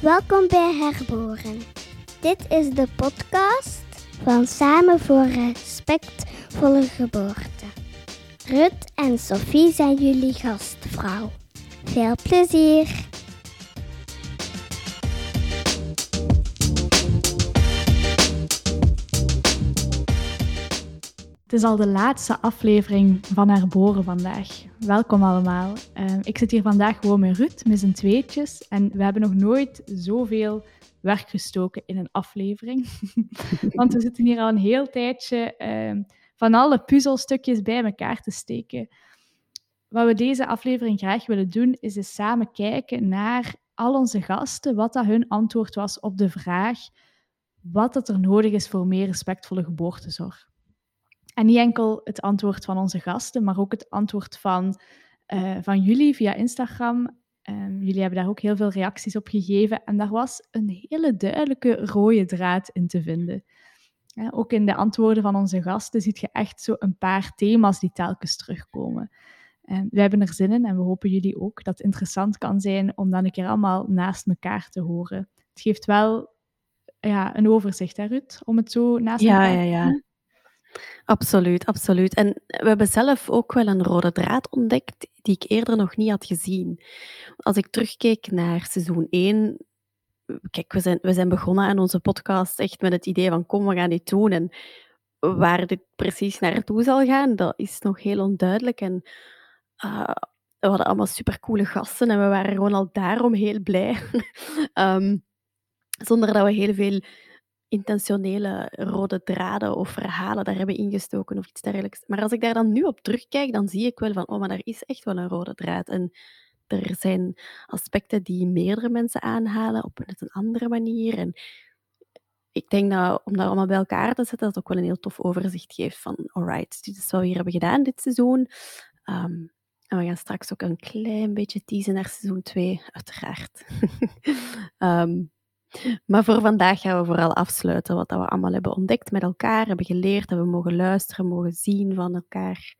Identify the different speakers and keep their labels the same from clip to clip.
Speaker 1: Welkom bij Herboren. Dit is de podcast van Samen voor Respectvolle Geboorte. Rut en Sophie zijn jullie gastvrouw. Veel plezier!
Speaker 2: Het is al de laatste aflevering van Herboren vandaag. Welkom allemaal. Uh, ik zit hier vandaag gewoon met Ruud, met z'n tweetjes. En we hebben nog nooit zoveel werk gestoken in een aflevering. Want we zitten hier al een heel tijdje uh, van alle puzzelstukjes bij elkaar te steken. Wat we deze aflevering graag willen doen, is eens samen kijken naar al onze gasten, wat dat hun antwoord was op de vraag wat dat er nodig is voor meer respectvolle geboortezorg. En niet enkel het antwoord van onze gasten, maar ook het antwoord van, uh, van jullie via Instagram. Um, jullie hebben daar ook heel veel reacties op gegeven. En daar was een hele duidelijke rode draad in te vinden. Ja, ook in de antwoorden van onze gasten ziet je echt zo een paar thema's die telkens terugkomen. Um, we hebben er zin in en we hopen jullie ook dat het interessant kan zijn om dan een keer allemaal naast elkaar te horen. Het geeft wel ja, een overzicht, hè, Ruud? Om het zo naast
Speaker 3: ja,
Speaker 2: elkaar
Speaker 3: te Ja, ja, Absoluut, absoluut. En we hebben zelf ook wel een rode draad ontdekt die ik eerder nog niet had gezien. Als ik terugkeek naar seizoen 1, kijk, we zijn, we zijn begonnen aan onze podcast echt met het idee van kom, we gaan dit doen. En waar dit precies naartoe zal gaan, dat is nog heel onduidelijk. En uh, we hadden allemaal supercoole gasten en we waren gewoon al daarom heel blij. um, zonder dat we heel veel intentionele rode draden of verhalen daar hebben ingestoken of iets dergelijks. Maar als ik daar dan nu op terugkijk, dan zie ik wel van, oh, maar daar is echt wel een rode draad. En er zijn aspecten die meerdere mensen aanhalen op een andere manier. En ik denk dat om dat allemaal bij elkaar te zetten, dat ook wel een heel tof overzicht geeft van, alright, dit is wat we hier hebben gedaan dit seizoen. Um, en we gaan straks ook een klein beetje teasen naar seizoen 2, uiteraard. um, maar voor vandaag gaan we vooral afsluiten wat we allemaal hebben ontdekt met elkaar, hebben geleerd, hebben mogen luisteren, mogen zien van elkaar.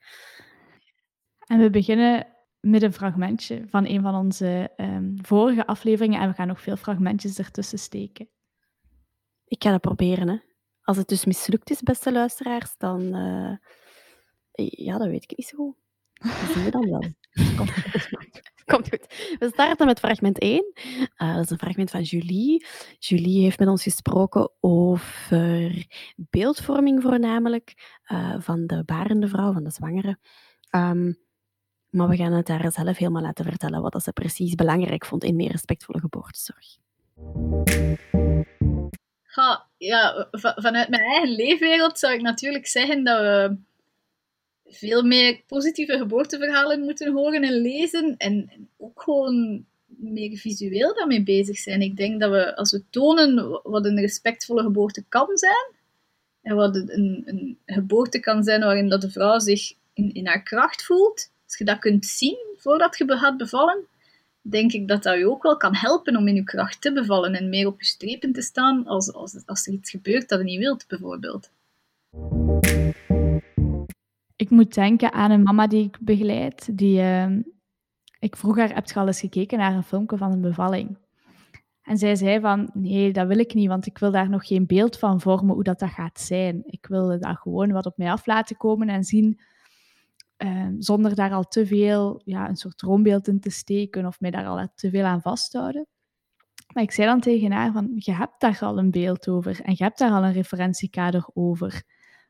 Speaker 2: En we beginnen met een fragmentje van een van onze um, vorige afleveringen en we gaan nog veel fragmentjes ertussen steken.
Speaker 3: Ik ga dat proberen. Hè. Als het dus mislukt is, beste luisteraars, dan... Uh, ja, dat weet ik niet zo goed. Dat zien we dan wel. Komt goed. We starten met fragment 1. Uh, eh, dat is een fragment van Julie. Julie heeft met ons gesproken over beeldvorming voornamelijk uh, van de barende vrouw, van de zwangere. Um, maar we gaan het haar zelf helemaal laten vertellen wat ze precies belangrijk vond in meer respectvolle geboortezorg.
Speaker 4: Ja, vanuit mijn eigen leefwereld zou ik natuurlijk zeggen dat we veel meer positieve geboorteverhalen moeten horen en lezen. En, ook gewoon meer visueel daarmee bezig zijn. Ik denk dat we, als we tonen wat een respectvolle geboorte kan zijn, en wat een, een geboorte kan zijn waarin dat de vrouw zich in, in haar kracht voelt, als je dat kunt zien voordat je gaat bevallen, denk ik dat dat je ook wel kan helpen om in je kracht te bevallen en meer op je strepen te staan als, als, als er iets gebeurt dat je niet wilt, bijvoorbeeld.
Speaker 2: Ik moet denken aan een mama die ik begeleid. Die, uh, ik vroeg haar, heb je eens gekeken naar een filmpje van een bevalling? En zij zei van, nee, dat wil ik niet, want ik wil daar nog geen beeld van vormen hoe dat, dat gaat zijn. Ik wil daar gewoon wat op mij af laten komen en zien, uh, zonder daar al te veel, ja, een soort droombeeld in te steken of mij daar al te veel aan vasthouden. Maar ik zei dan tegen haar van, je hebt daar al een beeld over en je hebt daar al een referentiekader over.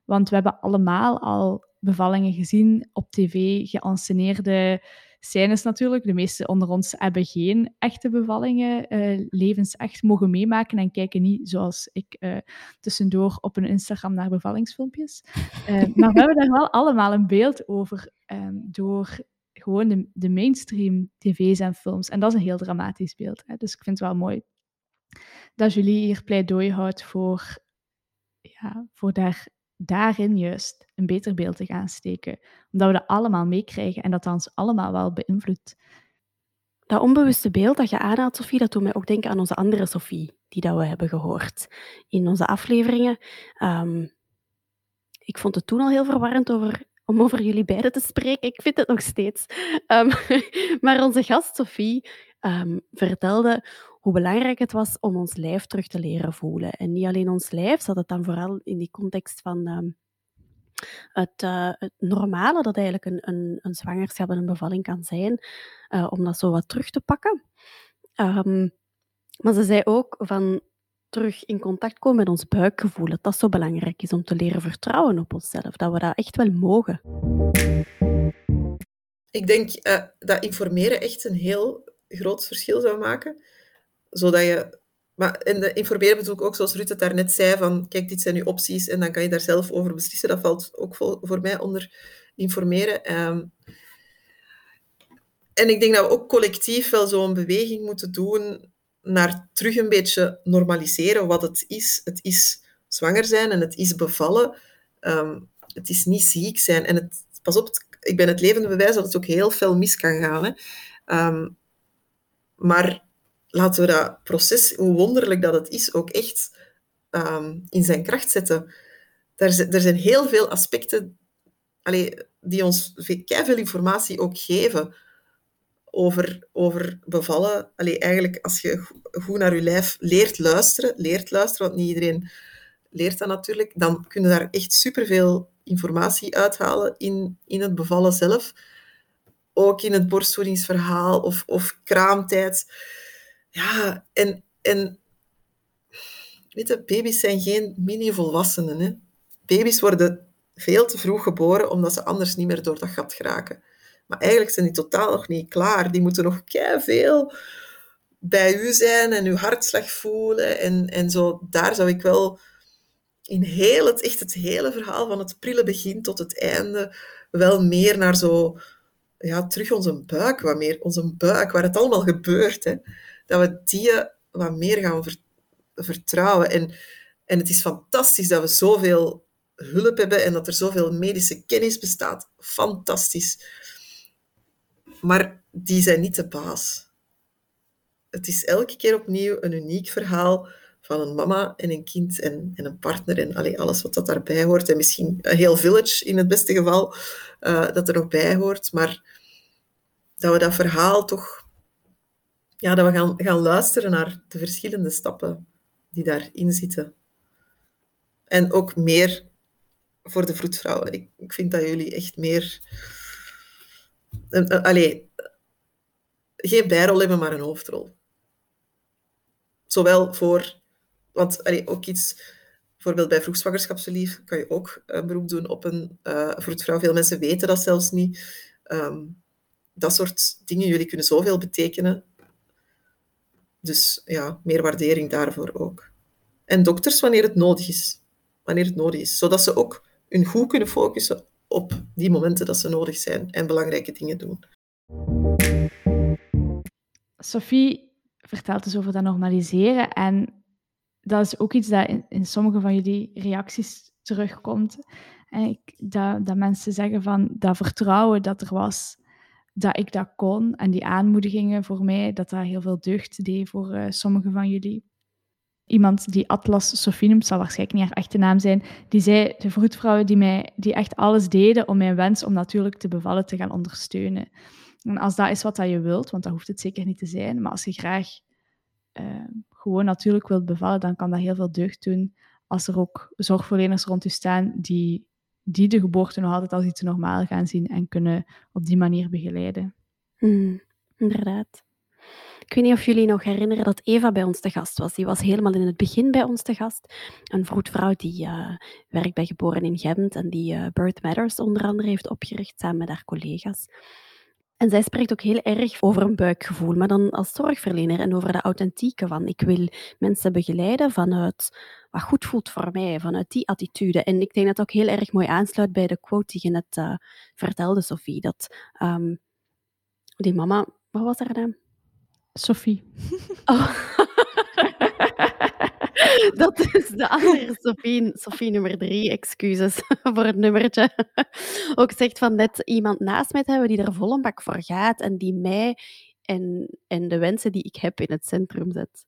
Speaker 2: Want we hebben allemaal al bevallingen gezien op tv, geanceneerde scènes natuurlijk. De meeste onder ons hebben geen echte bevallingen, uh, levensecht mogen meemaken en kijken niet zoals ik uh, tussendoor op een Instagram naar bevallingsfilmpjes. Uh, maar we hebben daar wel allemaal een beeld over um, door gewoon de, de, mainstream tv's en films. En dat is een heel dramatisch beeld. Hè? Dus ik vind het wel mooi dat jullie hier pleidooi houdt voor, ja, voor daar daarin juist een beter beeld te gaan steken. Omdat we dat allemaal meekrijgen en dat ons allemaal wel beïnvloedt.
Speaker 3: Dat onbewuste beeld dat je aanhaalt, Sophie, dat doet mij ook denken aan onze andere Sophie, die dat we hebben gehoord in onze afleveringen. Um, ik vond het toen al heel verwarrend over, om over jullie beiden te spreken. Ik vind het nog steeds. Um, maar onze gast Sophie um, vertelde hoe belangrijk het was om ons lijf terug te leren voelen. En niet alleen ons lijf, zat het dan vooral in die context van ehm, het, uh, het, normale dat eigenlijk een, een, een, zwangerschap en een bevalling kan zijn, uh, om dat zo wat terug te pakken. Um, maar ze zei ook van terug in contact komen met ons buikgevoel, dat dat zo belangrijk is om te leren vertrouwen op onszelf, dat we dat echt wel mogen.
Speaker 5: Ik denk uh, dat informeren echt een heel groot verschil zou maken. Zodat je... Maar en de informeren bedoel ik ook, zoals Ruud het daarnet zei, van kijk, dit zijn uw opties en dan kan je daar zelf over beslissen. Dat valt ook voor mij onder informeren. Um, en ik denk dat we ook collectief wel zo'n beweging moeten doen naar terug een beetje normaliseren wat het is. Het is zwanger zijn en het is bevallen. Um, het is niet ziek zijn. En het, pas op, ik ben het levende bewijs dat het ook heel veel mis kan gaan. Hè. Um, maar laten we dat proces, hoe wonderlijk dat het is, ook echt um, in zijn kracht zetten. Er, er zijn heel veel aspecten allee, die ons veel informatie ook geven over, over bevallen. Allee, eigenlijk, als je goed naar je lijf leert luisteren, leert luisteren, want niet iedereen leert dat natuurlijk, dan kun je daar echt superveel informatie uithalen in, in het bevallen zelf. Ook in het borstvoedingsverhaal of, of kraamtijd. Ja, en, weet je, baby's zijn geen mini-volwassenen. Baby's worden veel te vroeg geboren, omdat ze anders niet meer door dat gat geraken. Maar eigenlijk zijn die totaal nog niet klaar. Die moeten nog veel bij u zijn en uw hartslag voelen. En, en zo, daar zou ik wel in heel het, echt het hele verhaal van het prille begin tot het einde wel meer naar zo, ja, terug onze buik, wat meer onze buik, waar het allemaal gebeurt. Hè. Dat we die wat meer gaan vertrouwen. En, en het is fantastisch dat we zoveel hulp hebben en dat er zoveel medische kennis bestaat. Fantastisch. Maar die zijn niet de baas. Het is elke keer opnieuw een uniek verhaal van een mama en een kind en, en een partner en allee, alles wat dat daarbij hoort. En misschien een heel village in het beste geval uh, dat er nog bij hoort. Maar dat we dat verhaal toch... Ja, dat we gaan, gaan luisteren naar de verschillende stappen die daarin zitten. En ook meer voor de vroedvrouwen. Ik, ik vind dat jullie echt meer allee, geen bijrol hebben, maar een hoofdrol. Zowel voor, want allee, ook iets, bijvoorbeeld bij vroegzwangerschapsverlief kan je ook een beroep doen op een uh, vroedvrouw. Veel mensen weten dat zelfs niet. Um, dat soort dingen, jullie kunnen zoveel betekenen. Dus ja, meer waardering daarvoor ook. En dokters wanneer het nodig is. Wanneer het nodig is. Zodat ze ook hun goed kunnen focussen op die momenten dat ze nodig zijn en belangrijke dingen doen.
Speaker 2: Sophie vertelt dus over dat normaliseren en dat is ook iets dat in, sommige van jullie reacties terugkomt. En dat, dat mensen zeggen van dat vertrouwen dat er was, dat ik dat kon en die aanmoedigingen voor mij, dat dat heel veel deugd deed voor uh, sommige van jullie iemand die Atlas noemt, zal waarschijnlijk niet haar echte naam zijn, die zei, de vroedvrouwen die, mij, die echt alles deden om mijn wens om natuurlijk te bevallen te gaan ondersteunen. En als dat is wat dat je wilt, want dat hoeft het zeker niet te zijn, maar als je graag uh, gewoon natuurlijk wilt bevallen, dan kan dat heel veel deugd doen als er ook zorgverleners rond u staan die, die de geboorte nog altijd als iets normaal gaan zien en kunnen op die manier begeleiden.
Speaker 3: Mm, inderdaad. Ik weet niet of jullie nog herinneren dat Eva bij ons te gast was. Die was helemaal in het begin bij ons te gast. Een vroedvrouw die uh, werkt bij Geboren in Gent en die uh, Birth Matters onder andere heeft opgericht samen met haar collega's. En zij spreekt ook heel erg over een buikgevoel, maar dan als zorgverlener en over de authentieke van ik wil mensen begeleiden vanuit wat goed voelt voor mij, vanuit die attitude. En ik denk dat het ook heel erg mooi aansluit bij de quote die je net uh, vertelde, Sophie, dat um, die mama, wat was haar naam?
Speaker 2: Sophie.
Speaker 3: Oh. Dat is de andere Sophie, Sophie nummer drie, excuses voor het nummertje. Ook zegt van net iemand naast mij te hebben die er vol een bak voor gaat en die mij en, en de wensen die ik heb in het centrum zet.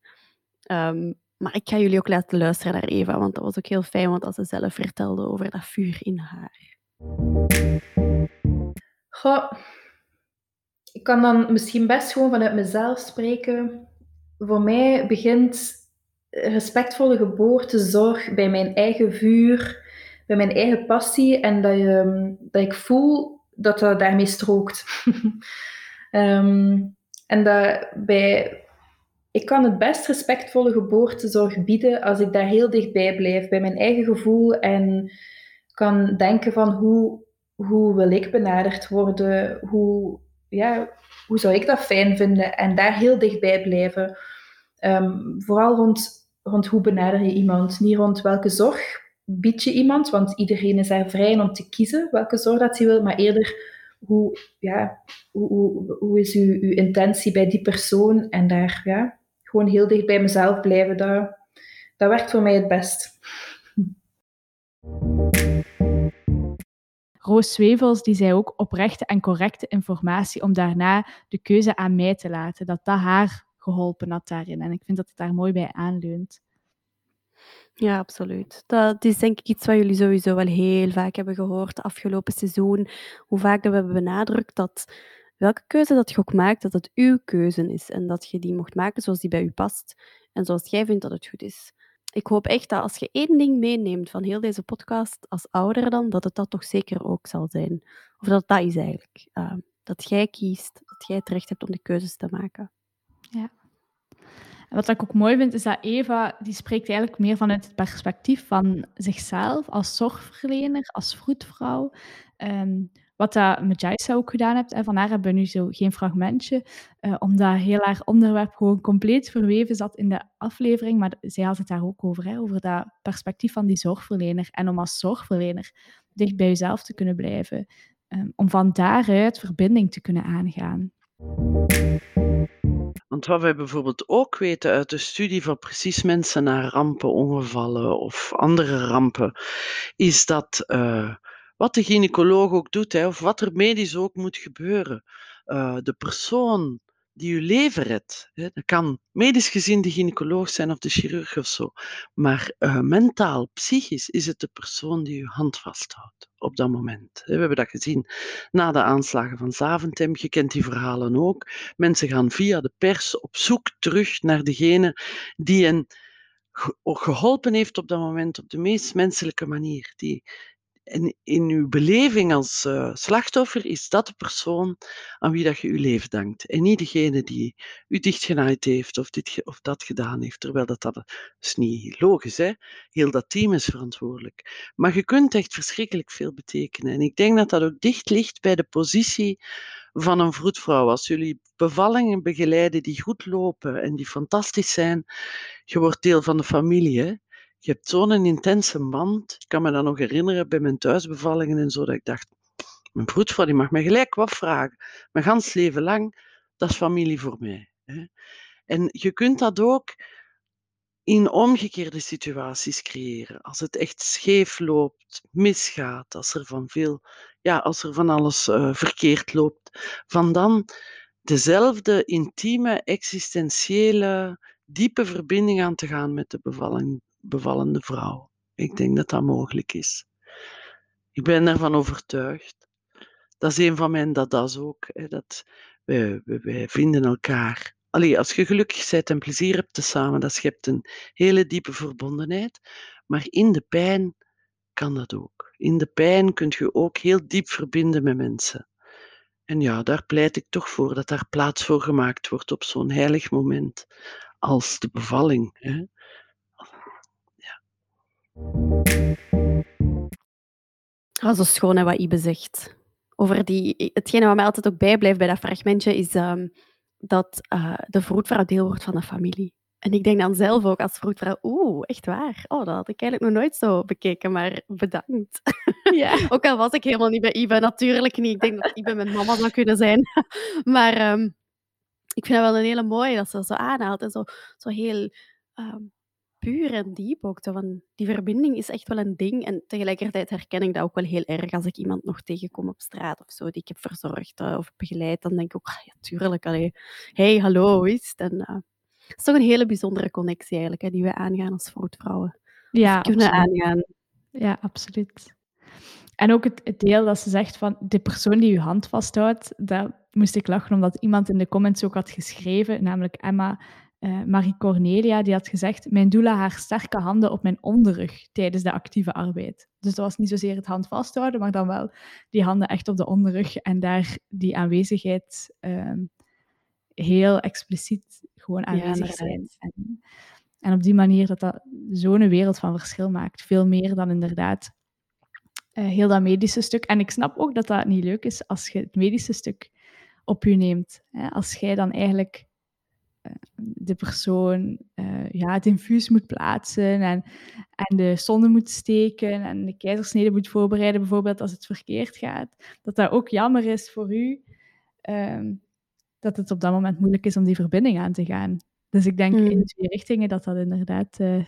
Speaker 3: Um, maar ik ga jullie ook laten luisteren naar Eva, want dat was ook heel fijn, want als ze zelf vertelde over dat vuur in haar.
Speaker 6: Goh, ik kan dan misschien best gewoon vanuit mezelf spreken. voor mij begint respectvolle geboortezorg bij mijn eigen vuur, bij mijn eigen passie en dat, je, dat ik voel dat dat daarmee strookt. um, en dat bij, ik kan het best respectvolle geboortezorg bieden als ik daar heel dichtbij blijf, bij mijn eigen gevoel en kan denken van hoe, hoe wil ik benaderd worden, hoe, ja, hoe zou ik dat fijn vinden en daar heel dichtbij blijven. Um, vooral rond, rond hoe benader je iemand, niet rond welke zorg bied je iemand, want iedereen is daar vrij om te kiezen welke zorg dat hij wil, maar eerder hoe, ja, hoe, hoe, hoe is uw, uw intentie bij die persoon en daar ja, gewoon heel dicht bij mezelf blijven, dat, dat werkt voor mij het best.
Speaker 2: Roos Zwevels die zei ook oprechte en correcte informatie om daarna de keuze aan mij te laten. Dat dat haar geholpen had daarin. En ik vind dat het daar mooi bij aanleunt.
Speaker 3: Ja, absoluut. Dat is denk ik iets wat jullie sowieso wel heel vaak hebben gehoord afgelopen seizoen. Hoe vaak dat we hebben benadrukt dat welke keuze dat je ook maakt, dat het uw keuze is. En dat je die mocht maken zoals die bij u past. En zoals jij vindt dat het goed is. Ik hoop echt dat als je één ding meeneemt van heel deze podcast als ouder dan, dat het dat toch zeker ook zal zijn. Of dat dat is eigenlijk. Uh, dat jij kiest, dat jij het recht hebt om de keuzes te maken.
Speaker 2: Ja. En wat ik ook mooi vind, is dat Eva, die spreekt eigenlijk meer vanuit het perspectief van zichzelf als zorgverlener, als vroedvrouw. Um, wat dat met Jaisa ook gedaan hebt. En van haar hebben we nu zo geen fragmentje, uh, omdat heel haar onderwerp gewoon compleet verweven zat in de aflevering. Maar zij had het daar ook over, hè, over dat perspectief van die zorgverlener. En om als zorgverlener dicht bij jezelf te kunnen blijven. Um, om van daaruit verbinding te kunnen aangaan.
Speaker 7: Want wat wij bijvoorbeeld ook weten uit de studie van precies mensen na rampen, ongevallen of andere rampen, is dat uh, wat de gynaecoloog ook doet, hè, of wat er medisch ook moet gebeuren, uh, de persoon die leven redt. Dat kan medisch gezien de gynaecoloog zijn of de chirurg of zo. Maar uh, mentaal, psychisch is het de persoon die uw hand vasthoudt op dat moment. We hebben dat gezien na de aanslagen van Zaventem. Je kent die verhalen ook. Mensen gaan via de pers op zoek terug naar degene die hen geholpen heeft op dat moment op de meest menselijke manier. Die, en in uw beleving als uh, slachtoffer is dat de persoon aan wie dat je uw leven dankt. En niet degene die u dichtgenaaid heeft of, dit of dat gedaan heeft. Terwijl dat, dat is niet logisch. Hè? Heel dat team is verantwoordelijk. Maar je kunt echt verschrikkelijk veel betekenen. En ik denk dat dat ook dicht ligt bij de positie van een vroedvrouw. Als jullie bevallingen begeleiden die goed lopen en die fantastisch zijn, je wordt deel van de familie. Hè? Je hebt zo'n intense band. Ik kan me dat nog herinneren bij mijn thuisbevallingen en zo, dat ik dacht, mijn vroedvrouw die mag me gelijk wat vragen. Mijn gans leven lang, dat is familie voor mij. En je kunt dat ook in omgekeerde situaties creëren. Als het echt scheef loopt, misgaat, als er van veel, ja, als er van alles uh, verkeerd loopt, van dan dezelfde intieme, existentiële, diepe verbinding aan te gaan met de bevalling bevallende vrouw. Ik denk dat dat mogelijk is. Ik ben ervan overtuigd. Dat is een van mijn dada's ook. Hè, dat wij, wij, vinden elkaar. Allee, als je gelukkig bent en plezier hebt te samen, dat schept een hele diepe verbondenheid. Maar in de pijn kan dat ook. In de pijn kun je ook heel diep verbinden met mensen. En ja, daar pleit ik toch voor dat daar plaats voor gemaakt wordt op zo'n heilig moment als de bevalling. Hè.
Speaker 3: Dat is schoon hè, wat Ibe zegt. Over die, hetgene wat mij altijd ook bijblijft bij dat fragmentje is um, dat uh, de vroedvrouw deel wordt van de familie. En ik denk dan zelf ook als vroedvrouw, oeh, echt waar. Oh, dat had ik eigenlijk nog nooit zo bekeken, maar bedankt. Ja. ook al was ik helemaal niet bij Ibe, natuurlijk niet. Ik denk dat Ibe mijn mama zou kunnen zijn. maar um, ik vind het wel een hele mooie dat ze zo aanhaalt en zo, zo heel um, puur en diep ook. van, die verbinding is echt wel een ding. En tegelijkertijd herken ik dat ook wel heel erg als ik iemand nog tegenkom op straat of zo, die ik heb verzorgd uh, of begeleid. Dan denk ik ook, ah, ja, tuurlijk. Allee. Hey, hallo, hoe is het? En, uh, het is toch een hele bijzondere connectie eigenlijk, hè, die we aangaan als vroedvrouwen. Ja, kunnen aangaan.
Speaker 2: Ja, absoluut. En ook het, het, deel dat ze zegt van de persoon die je hand vasthoudt, daar moest ik lachen omdat iemand in de comments ook had geschreven, namelijk Emma, uh, Marie Cornelia, die had gezegd, mijn doula haar sterke handen op mijn onderrug tijdens de actieve arbeid. Dus dat was niet zozeer het hand vasthouden, maar dan wel die handen echt op de onderrug en daar die aanwezigheid uh, heel expliciet gewoon aanwezig ja, zijn. En, en, op die manier dat dat zo'n wereld van verschil maakt. Veel meer dan inderdaad uh, heel dat medische stuk. En ik snap ook dat dat niet leuk is als je het medische stuk op je neemt. Hè? Als jij dan eigenlijk de persoon uh, ja, het infuus moet plaatsen en, en de zonde moet steken en de keizersnede moet voorbereiden, bijvoorbeeld als het verkeerd gaat. Dat dat ook jammer is voor u. Um, dat het op dat moment moeilijk is om die verbinding aan te gaan. Dus ik denk mm. in twee richtingen dat dat inderdaad uh,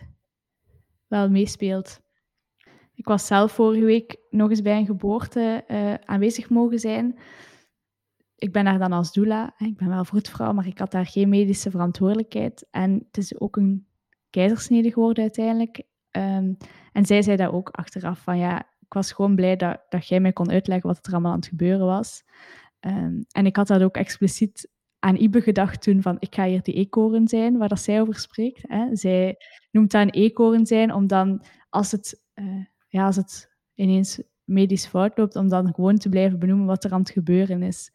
Speaker 2: wel meespeelt. Ik was zelf vorige week nog eens bij een geboorte uh, aanwezig mogen zijn. Ik ben daar dan als doula. Ik ben wel vroedvrouw, maar ik had daar geen medische verantwoordelijkheid. En het is ook een keizersnede geworden uiteindelijk. Um, en zij zei dat ook achteraf van ja, ik was gewoon blij dat, dat jij mij kon uitleggen wat er allemaal aan het gebeuren was. Um, en ik had dat ook expliciet aan Ibe gedacht toen van ik ga hier die eekhoorn zijn, waar dat zij over spreekt. Hè. Zij noemt dat een eekhoorn zijn, om dan als het, uh, ja, als het ineens medisch fout loopt, om dan gewoon te blijven benoemen wat er aan het gebeuren is.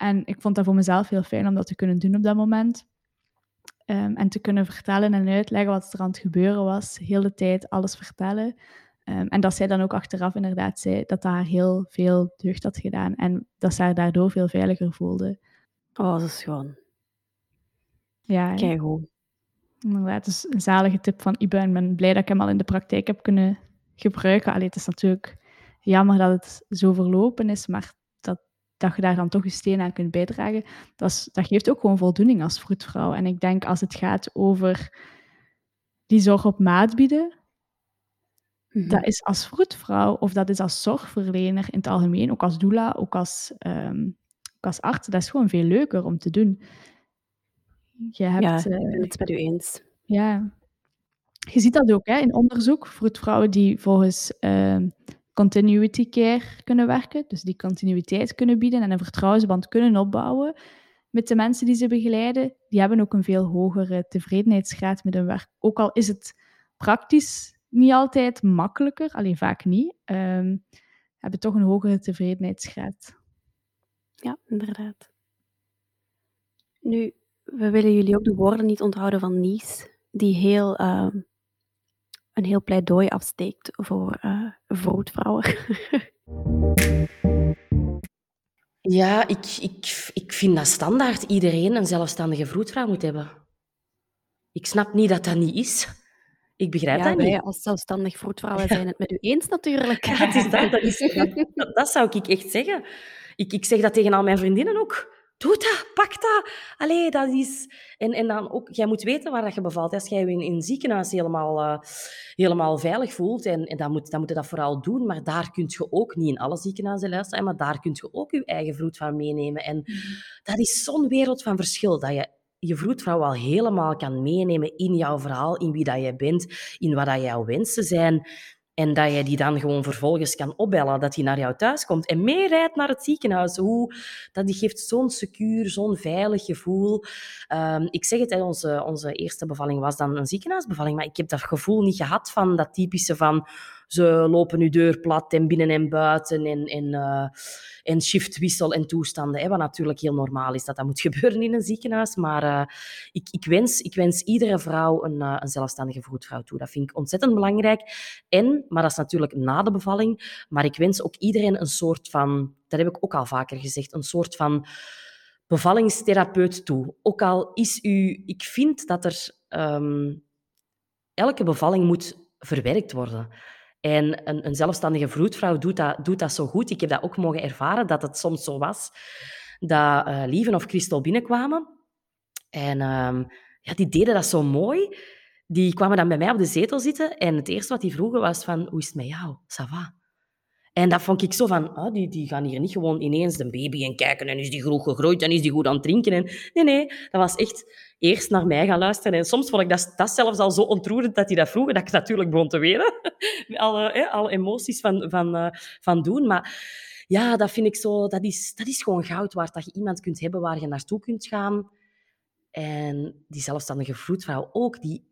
Speaker 2: En ik vond dat voor mezelf heel fijn om dat te kunnen doen op dat moment. Um, en te kunnen vertellen en uitleggen wat er aan het gebeuren was. Heel de tijd alles vertellen. Um, en dat zij dan ook achteraf inderdaad zei dat haar heel veel deugd had gedaan. En dat ze haar daardoor veel veiliger voelde.
Speaker 3: Oh, dat is schoon.
Speaker 2: Ja.
Speaker 3: Kijk hoe.
Speaker 2: Inderdaad, is een zalige tip van Ibe. En ik ben blij dat ik hem al in de praktijk heb kunnen gebruiken. Allee, het is natuurlijk jammer dat het zo verlopen is, maar dat, je daar dan toch je steen aan kunt bijdragen, dat, is, dat geeft ook gewoon voldoening als vroedvrouw. En ik denk als het gaat over die zorg op maat bieden, Mm Dat is als vroedvrouw of dat is als zorgverlener in het algemeen, ook als doula, ook als, um, ook als arts, dat is gewoon veel leuker om te doen.
Speaker 3: Je hebt, ja, ik ben het met u eens.
Speaker 2: Ja. Je ziet dat ook hè, in onderzoek, vroedvrouwen die volgens uh, continuity care kunnen werken, dus die continuïteit kunnen bieden en een vertrouwensband kunnen opbouwen met de mensen die ze begeleiden, die hebben ook een veel hogere tevredenheidsgraad met hun werk. Ook al is het praktisch niet altijd makkelijker, alleen vaak niet, um, hebben toch een hogere tevredenheidsgraad.
Speaker 3: Ja, inderdaad. Nu, we willen jullie ook de woorden niet onthouden van Nies, die heel, uh, een heel pleidooi afsteekt voor uh, vroedvrouwen.
Speaker 8: ja, ik, ik, ik vind dat standaard iedereen een zelfstandige vroedvrouw moet hebben. Ik snap niet dat dat niet is. Ik begrijp
Speaker 3: ja,
Speaker 8: dat
Speaker 3: wij
Speaker 8: niet.
Speaker 3: als zelfstandig vroedvrouwen zijn het met u eens natuurlijk.
Speaker 8: Ja, dat, is dat, dat, is, dat, dat, zou ik echt zeggen. Ik, ik zeg dat tegen al mijn vriendinnen ook. Doe dat, pak dat. Allee, dat is... En, en dan ook, jij moet weten waar dat je bevalt. Als jij je in, in een ziekenhuis helemaal, uh, helemaal veilig voelt, en, en dan, moet, dan moet je dat vooral doen. Maar daar kun je ook, niet in alle ziekenhuizen luisteren, maar daar kun je ook je eigen vroedvrouw meenemen. En mm. dat is zo'n wereld van verschil, dat je je vroedvrouw al helemaal kan meenemen in jouw verhaal, in wie dat jij bent, in wat dat jouw wensen zijn. En dat je die dan gewoon vervolgens kan opbellen, dat hij naar jou thuis komt en meerijdt naar het ziekenhuis. Hoe, dat geeft zo'n secuur, zo'n veilig gevoel. Um, ik zeg het, onze, onze eerste bevalling was dan een ziekenhuisbevalling, maar ik heb dat gevoel niet gehad van dat typische van ze lopen uw deur plat en binnen en buiten en, en, uh, en shiftwissel en toestanden. Hè, wat natuurlijk heel normaal is dat dat moet gebeuren in een ziekenhuis. Maar uh, ik, ik, wens, ik wens iedere vrouw een, uh, een zelfstandige vroedvrouw toe. Dat vind ik ontzettend belangrijk. En, maar dat is natuurlijk na de bevalling, maar ik wens ook iedereen een soort van, dat heb ik ook al vaker gezegd, een soort van bevallingstherapeut toe. Ook al is u, ik vind dat er um, elke bevalling moet verwerkt worden. En een, een zelfstandige vroedvrouw doet dat, doet dat zo goed. Ik heb dat ook mogen ervaren, dat het soms zo was dat uh, Lieven of Christel binnenkwamen. En um, ja, die deden dat zo mooi. Die kwamen dan bij mij op de zetel zitten en het eerste wat die vroegen was van, hoe is het met jou? Ça? En dat vond ik zo van, oh, die, die gaan hier niet gewoon ineens de baby en kijken en is die groot gegroeid en is die goed aan het drinken. En, nee, nee, dat was echt eerst naar mij gaan luisteren. En soms vond ik dat, dat zelfs al zo ontroerend dat hij dat vroeg, dat ik natuurlijk begon te weten. alle, hè, alle emoties van, van, uh, van doen. Maar ja, dat vind ik zo, dat is, dat is gewoon goud waard. Dat je iemand kunt hebben waar je naartoe kunt gaan. En die zelfstandige vroedvrouw ook, die,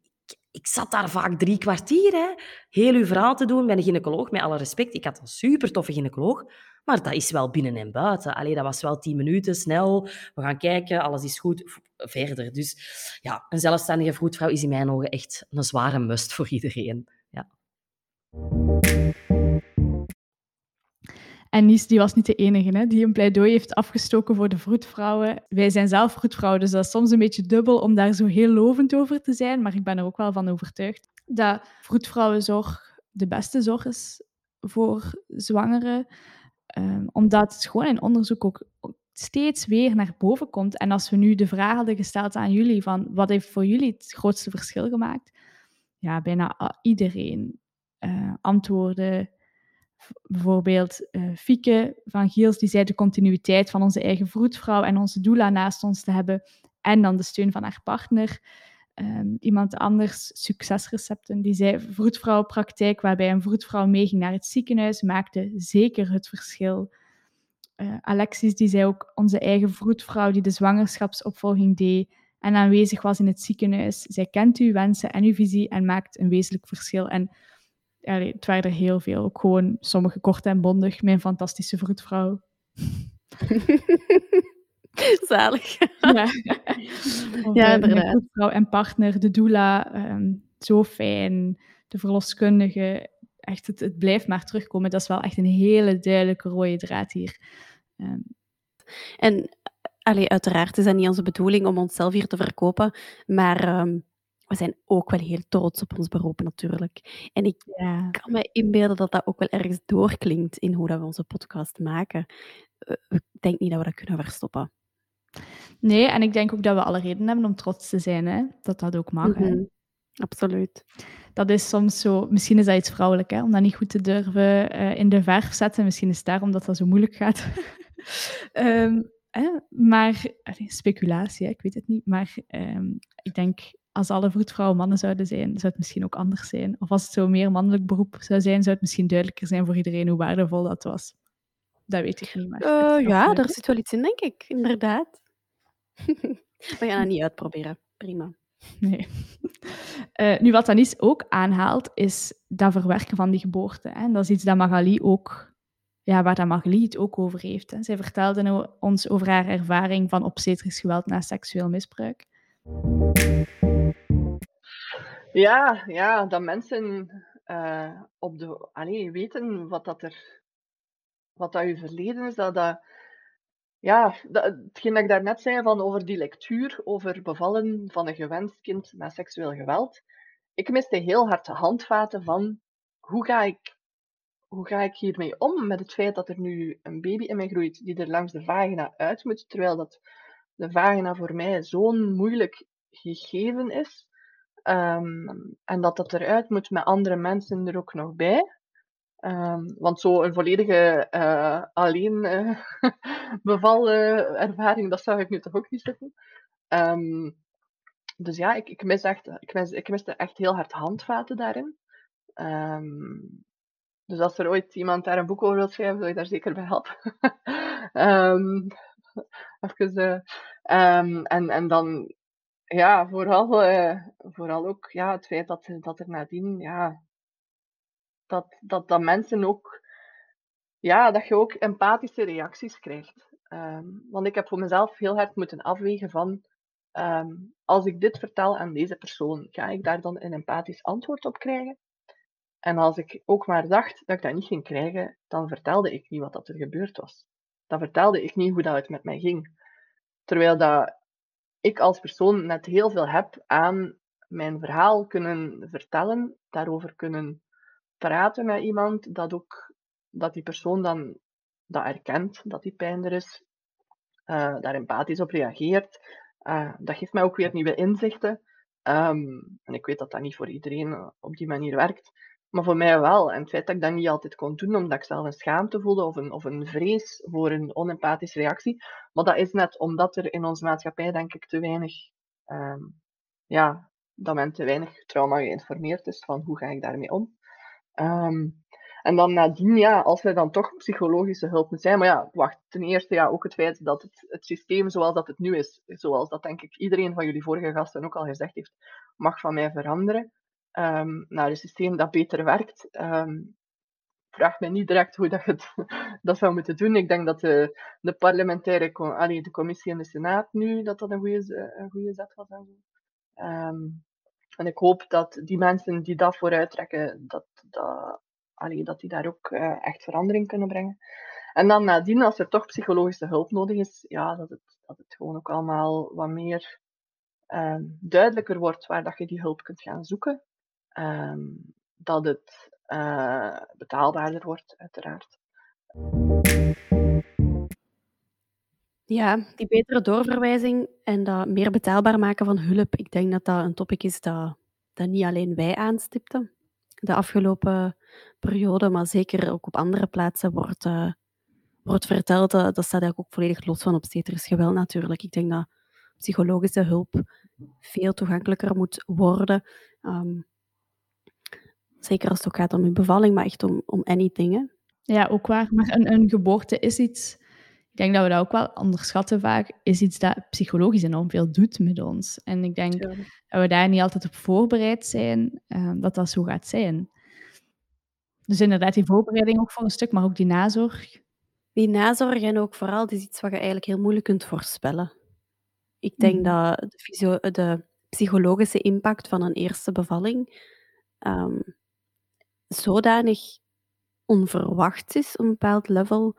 Speaker 8: ik zat daar vaak drie kwartier, hè, heel uw verhaal te doen bij een gynaecoloog, met alle respect. Ik had een super toffe gynaecoloog, maar dat is wel binnen en buiten. Allee, dat was wel tien minuten, snel. We gaan kijken, alles is goed, verder. Dus ja, een zelfstandige vroedvrouw is in mijn ogen echt een zware must voor iedereen. Ja.
Speaker 2: En Nies die was niet de enige hè, die een pleidooi heeft afgestoken voor de vroedvrouwen. Wij zijn zelf vroedvrouwen, dus dat is soms een beetje dubbel om daar zo heel lovend over te zijn. Maar ik ben er ook wel van overtuigd dat vroedvrouwenzorg de beste zorg is voor zwangeren. Um, omdat het gewoon in onderzoek ook steeds weer naar boven komt. En als we nu de vraag hadden gesteld aan jullie van wat heeft voor jullie het grootste verschil gemaakt? Ja, bijna iedereen uh, antwoordde bijvoorbeeld uh, Fieke van Giels, die zei de continuïteit van onze eigen vroedvrouw en onze doula naast ons te hebben en dan de steun van haar partner. Um, iemand anders, succesrecepten, die zei vroedvrouwpraktijk waarbij een vroedvrouw meeging naar het ziekenhuis, maakte zeker het verschil. Uh, Alexis die zei ook onze eigen vroedvrouw die de zwangerschapsopvolging deed en aanwezig was in het ziekenhuis. Zij kent uw wensen en uw visie en maakt een wezenlijk verschil. En allee, het waren er heel veel. Ook gewoon sommige kort en bondig. Mijn fantastische vroedvrouw.
Speaker 3: Zalig.
Speaker 2: Ja, ja inderdaad. Vroedvrouw en partner, de doula, um, zo fijn. De verloskundige, echt, het, het, blijft maar terugkomen. Dat is wel echt een hele duidelijke rode draad hier. Um.
Speaker 3: En allee, uiteraard is dat niet onze bedoeling om onszelf hier te verkopen, maar um, we zijn ook wel heel trots op ons beroep natuurlijk. En ik ja. kan me inbeelden dat dat ook wel ergens doorklinkt in hoe dat we onze podcast maken. Eh, ik denk niet dat we dat kunnen verstoppen.
Speaker 2: Nee, en ik denk ook dat we alle reden hebben om trots te zijn. Hè? Dat dat ook mag. Mm -hmm.
Speaker 3: Absoluut.
Speaker 2: Dat is soms zo, misschien is dat iets vrouwelijk, hè? om dat niet goed te durven uh, in de verf zetten. Misschien is het daarom dat dat zo moeilijk gaat. um, hè? Maar, speculatie, hè? ik weet het niet. Maar um, ik denk als alle vroedvrouwen mannen zouden zijn, zou het misschien ook anders zijn. Of als het zo meer mannelijk beroep zou zijn, zou het misschien duidelijker zijn voor iedereen hoe waardevol dat was. Dat weet ik niet.
Speaker 3: Maar uh, ja, daar zit wel iets in, denk ik. Inderdaad. We gaan dat niet uitproberen. Prima.
Speaker 2: Nee. Uh, nu, wat Anis ook aanhaalt, is dat verwerken van die geboorte. Hè. Dat is iets dat Magali ook, ja, waar dat Magali het ook over heeft. Hè. Zij vertelde ons over haar ervaring van obstetrisch geweld na seksueel misbruik.
Speaker 9: Ja, ja, dat mensen uh, op de, allee, weten wat dat er, wat dat je verleden is, dat dat, ja, dat, hetgeen dat ik daarnet zei van over die lectuur, over bevallen van een gewenst kind met seksueel geweld. Ik miste heel hard de handvaten van hoe ga ik, hoe ga ik hiermee om met het feit dat er nu een baby in mij groeit die er langs de vagina uit moet, terwijl dat de vagina voor mij zo'n moeilijk gegeven is. Um, en dat dat eruit moet met andere mensen er ook nog bij. Um, want zo een volledige uh, alleen uh, bevallen ervaring, dat zou ik nu toch ook niet zeggen. Um, dus ja, ik, ik, mis echt, ik, mis, ik miste echt heel hard handvaten daarin. dus als er ooit iemand daar een boek over wil schrijven, wil ik daar zeker bij helpen. even, uh, en, en dan ja, vooral, uh, vooral ook ja, het feit dat, dat er nadien, ja, dat, dat, dat mensen ook, ja, dat je ook empathische reacties krijgt. Um, want ik heb voor mezelf heel hard moeten afwegen van, um, als ik dit vertel aan deze persoon, ga ik daar dan een empathisch antwoord op krijgen? En als ik ook maar dacht dat ik dat niet ging krijgen, dan vertelde ik niet wat er gebeurd was. Dan vertelde ik niet hoe dat het met mij ging. Terwijl dat ik als persoon net heel veel heb aan mijn verhaal kunnen vertellen, daarover kunnen praten met iemand, dat ook dat die persoon dan dat erkent, dat die pijn er is, uh, daar empathisch op reageert. Uh, dat geeft mij ook weer nieuwe inzichten. Um, en ik weet dat dat niet voor iedereen op die manier werkt. Maar voor mij wel. En het feit dat ik dat niet altijd kon doen, omdat ik zelf een schaamte voelde of een, of een vrees voor een onempathische reactie. Maar dat is net omdat er in onze maatschappij, denk ik, te weinig, um, ja, dat men te weinig trauma geïnformeerd is van hoe ga ik daarmee om. Um, En dan nadien, ja, als er dan toch psychologische hulp moet zijn. Maar ja, wacht, ten eerste ja, ook het feit dat het, het systeem zoals dat het nu is, zoals dat denk ik iedereen van jullie vorige gasten ook al gezegd heeft, mag van mij veranderen. Um, naar een systeem dat beter werkt. Um, vraag mij niet direct hoe dat je het, dat zou moeten doen. Ik denk dat de, de parlementaire allee, de commissie en de senaat nu, dat dat een goede, een goede zet was. En, um, en ik hoop dat die mensen die dat vooruit trekken, dat, dat, allee, dat die daar ook uh, echt verandering kunnen brengen. En dan nadien, als er toch psychologische hulp nodig is, ja, dat het, dat het gewoon ook allemaal wat meer um, duidelijker wordt waar dat je die hulp kunt gaan zoeken. Um, dat het uh, betaalbaarder wordt, uiteraard.
Speaker 3: Ja, die betere doorverwijzing en dat meer betaalbaar maken van hulp, ik denk dat dat een topic is dat, dat niet alleen wij aanstipten de afgelopen periode, maar zeker ook op andere plaatsen wordt, uh, wordt verteld. Uh, dat staat eigenlijk ook volledig los van obstetrisch geweld natuurlijk. Ik denk dat psychologische hulp veel toegankelijker moet worden. Um, zeker als het ook gaat om je bevalling, maar echt om, om anything. Hè.
Speaker 2: Ja, ook waar. Maar een, een geboorte is iets, ik denk dat we dat ook wel onderschatten vaak, is iets dat psychologisch enorm veel doet met ons. En ik denk dat we daar niet altijd op voorbereid zijn uh, dat dat zo gaat zijn. Dus inderdaad, die voorbereiding ook voor een stuk, maar ook die nazorg.
Speaker 3: Die nazorg en ook vooral, is iets wat je eigenlijk heel moeilijk kunt voorspellen. Ik denk mm. dat de, de, psychologische impact van een eerste bevalling um, zodanig onverwacht is op een bepaald level,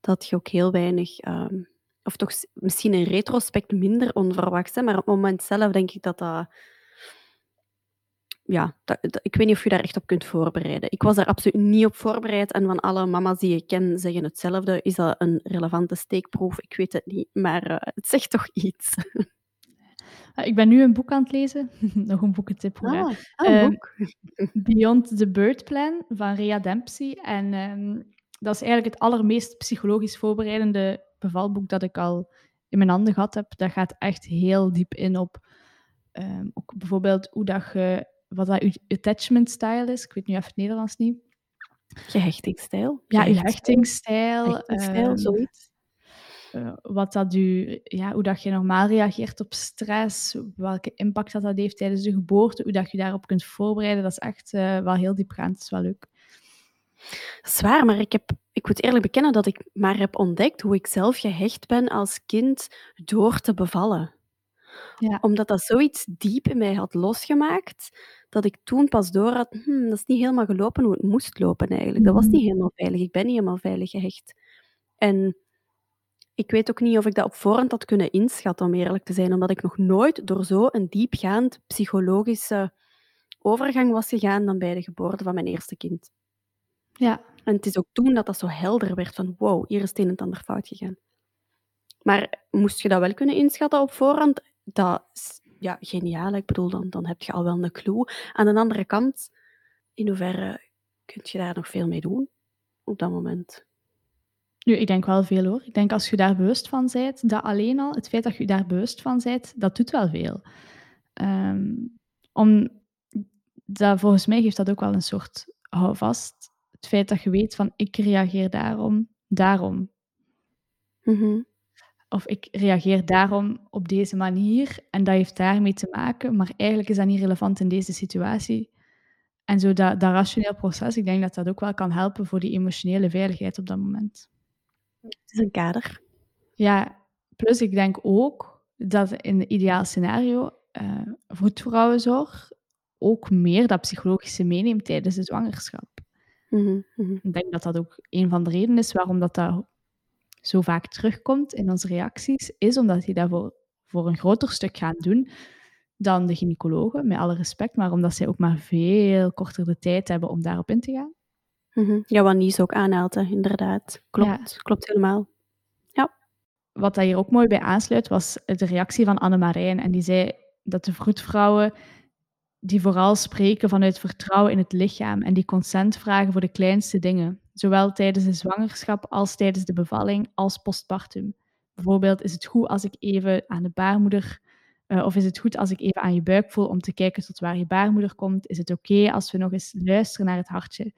Speaker 3: dat je ook heel weinig, um, of toch misschien in retrospect minder onverwacht, hè, maar op het moment zelf denk ik dat dat, ja, ik weet niet of je daar echt op kunt voorbereiden. Ik was daar absoluut niet op voorbereid en van alle mama's die ik ken zeggen hetzelfde. Is dat een relevante steekproef? Ik weet het niet, maar uh, het zegt toch iets.
Speaker 2: Ah, ik ben nu een boek aan het lezen. Nog een boekentip voor
Speaker 3: ah, ah, een boek.
Speaker 2: Beyond the Bird Plan van Rhea Dempsey. En um, dat is eigenlijk het allermeest psychologisch voorbereidende bevalboek dat ik al in mijn handen gehad heb. Dat gaat echt heel diep in op um, ook bijvoorbeeld hoe dat je, wat dat je attachment style is. Ik weet nu even het Nederlands niet.
Speaker 3: Gehechtingsstijl?
Speaker 2: Ja, je hechtingsstijl.
Speaker 3: Hechtingsstijl, um, zoiets.
Speaker 2: Uh, wat dat u, ja, hoe dat je normaal reageert op stress, welke impact dat, dat heeft tijdens de geboorte, hoe dat je daarop kunt voorbereiden, dat is echt uh, wel heel diepgaand. Dat is wel leuk.
Speaker 3: Zwaar, maar ik, heb, ik moet eerlijk bekennen dat ik maar heb ontdekt hoe ik zelf gehecht ben als kind door te bevallen. Ja. Omdat dat zoiets diep in mij had losgemaakt, dat ik toen pas door had, hmm, dat is niet helemaal gelopen hoe het moest lopen eigenlijk. Dat was niet helemaal veilig. Ik ben niet helemaal veilig gehecht. En ik weet ook niet of ik dat op voorhand had kunnen inschatten, om eerlijk te zijn, omdat ik nog nooit door zo'n diepgaand psychologische overgang was gegaan dan bij de geboorte van mijn eerste kind.
Speaker 2: Ja.
Speaker 3: En het is ook toen dat dat zo helder werd van wow, hier is het een en het ander fout gegaan. Maar moest je dat wel kunnen inschatten op voorhand? Dat is ja, geniaal. Ik bedoel, dan, dan heb je al wel een clue. Aan de andere kant, in hoeverre kun je daar nog veel mee doen op dat moment?
Speaker 2: Nu, ik denk wel veel hoor. Ik denk als je daar bewust van bent, dat alleen al, het feit dat je daar bewust van bent, dat doet wel veel. Um, om, dat, volgens mij geeft dat ook wel een soort houvast. Het feit dat je weet van, ik reageer daarom, daarom.
Speaker 3: Mm -hmm.
Speaker 2: Of ik reageer daarom op deze manier en dat heeft daarmee te maken, maar eigenlijk is dat niet relevant in deze situatie. En zo dat, dat rationeel proces, ik denk dat dat ook wel kan helpen voor die emotionele veiligheid op dat moment.
Speaker 3: Het is een kader.
Speaker 2: Ja, plus ik denk ook dat in het ideaal scenario uh, ook meer dat psychologische meeneemt tijdens de zwangerschap.
Speaker 3: Mm -hmm.
Speaker 2: Ik denk dat dat ook een van de redenen is waarom dat, dat zo vaak terugkomt in onze reacties, is omdat die daarvoor voor een groter stuk gaan doen dan de gynaecologen, met alle respect, maar omdat zij ook maar veel korter de tijd hebben om daarop in te gaan.
Speaker 3: Mm -hmm. Ja, wat Nies ook aanhaalt, inderdaad. Klopt, ja. klopt helemaal. Ja.
Speaker 2: Wat daar hier ook mooi bij aansluit, was de reactie van Anne-Marijn. En die zei dat de vroedvrouwen die vooral spreken vanuit vertrouwen in het lichaam en die consent vragen voor de kleinste dingen, zowel tijdens de zwangerschap als tijdens de bevalling als postpartum. Bijvoorbeeld, is het goed als ik even aan de baarmoeder, uh, of is het goed als ik even aan je buik voel om te kijken tot waar je baarmoeder komt? Is het oké okay als we nog eens luisteren naar het hartje?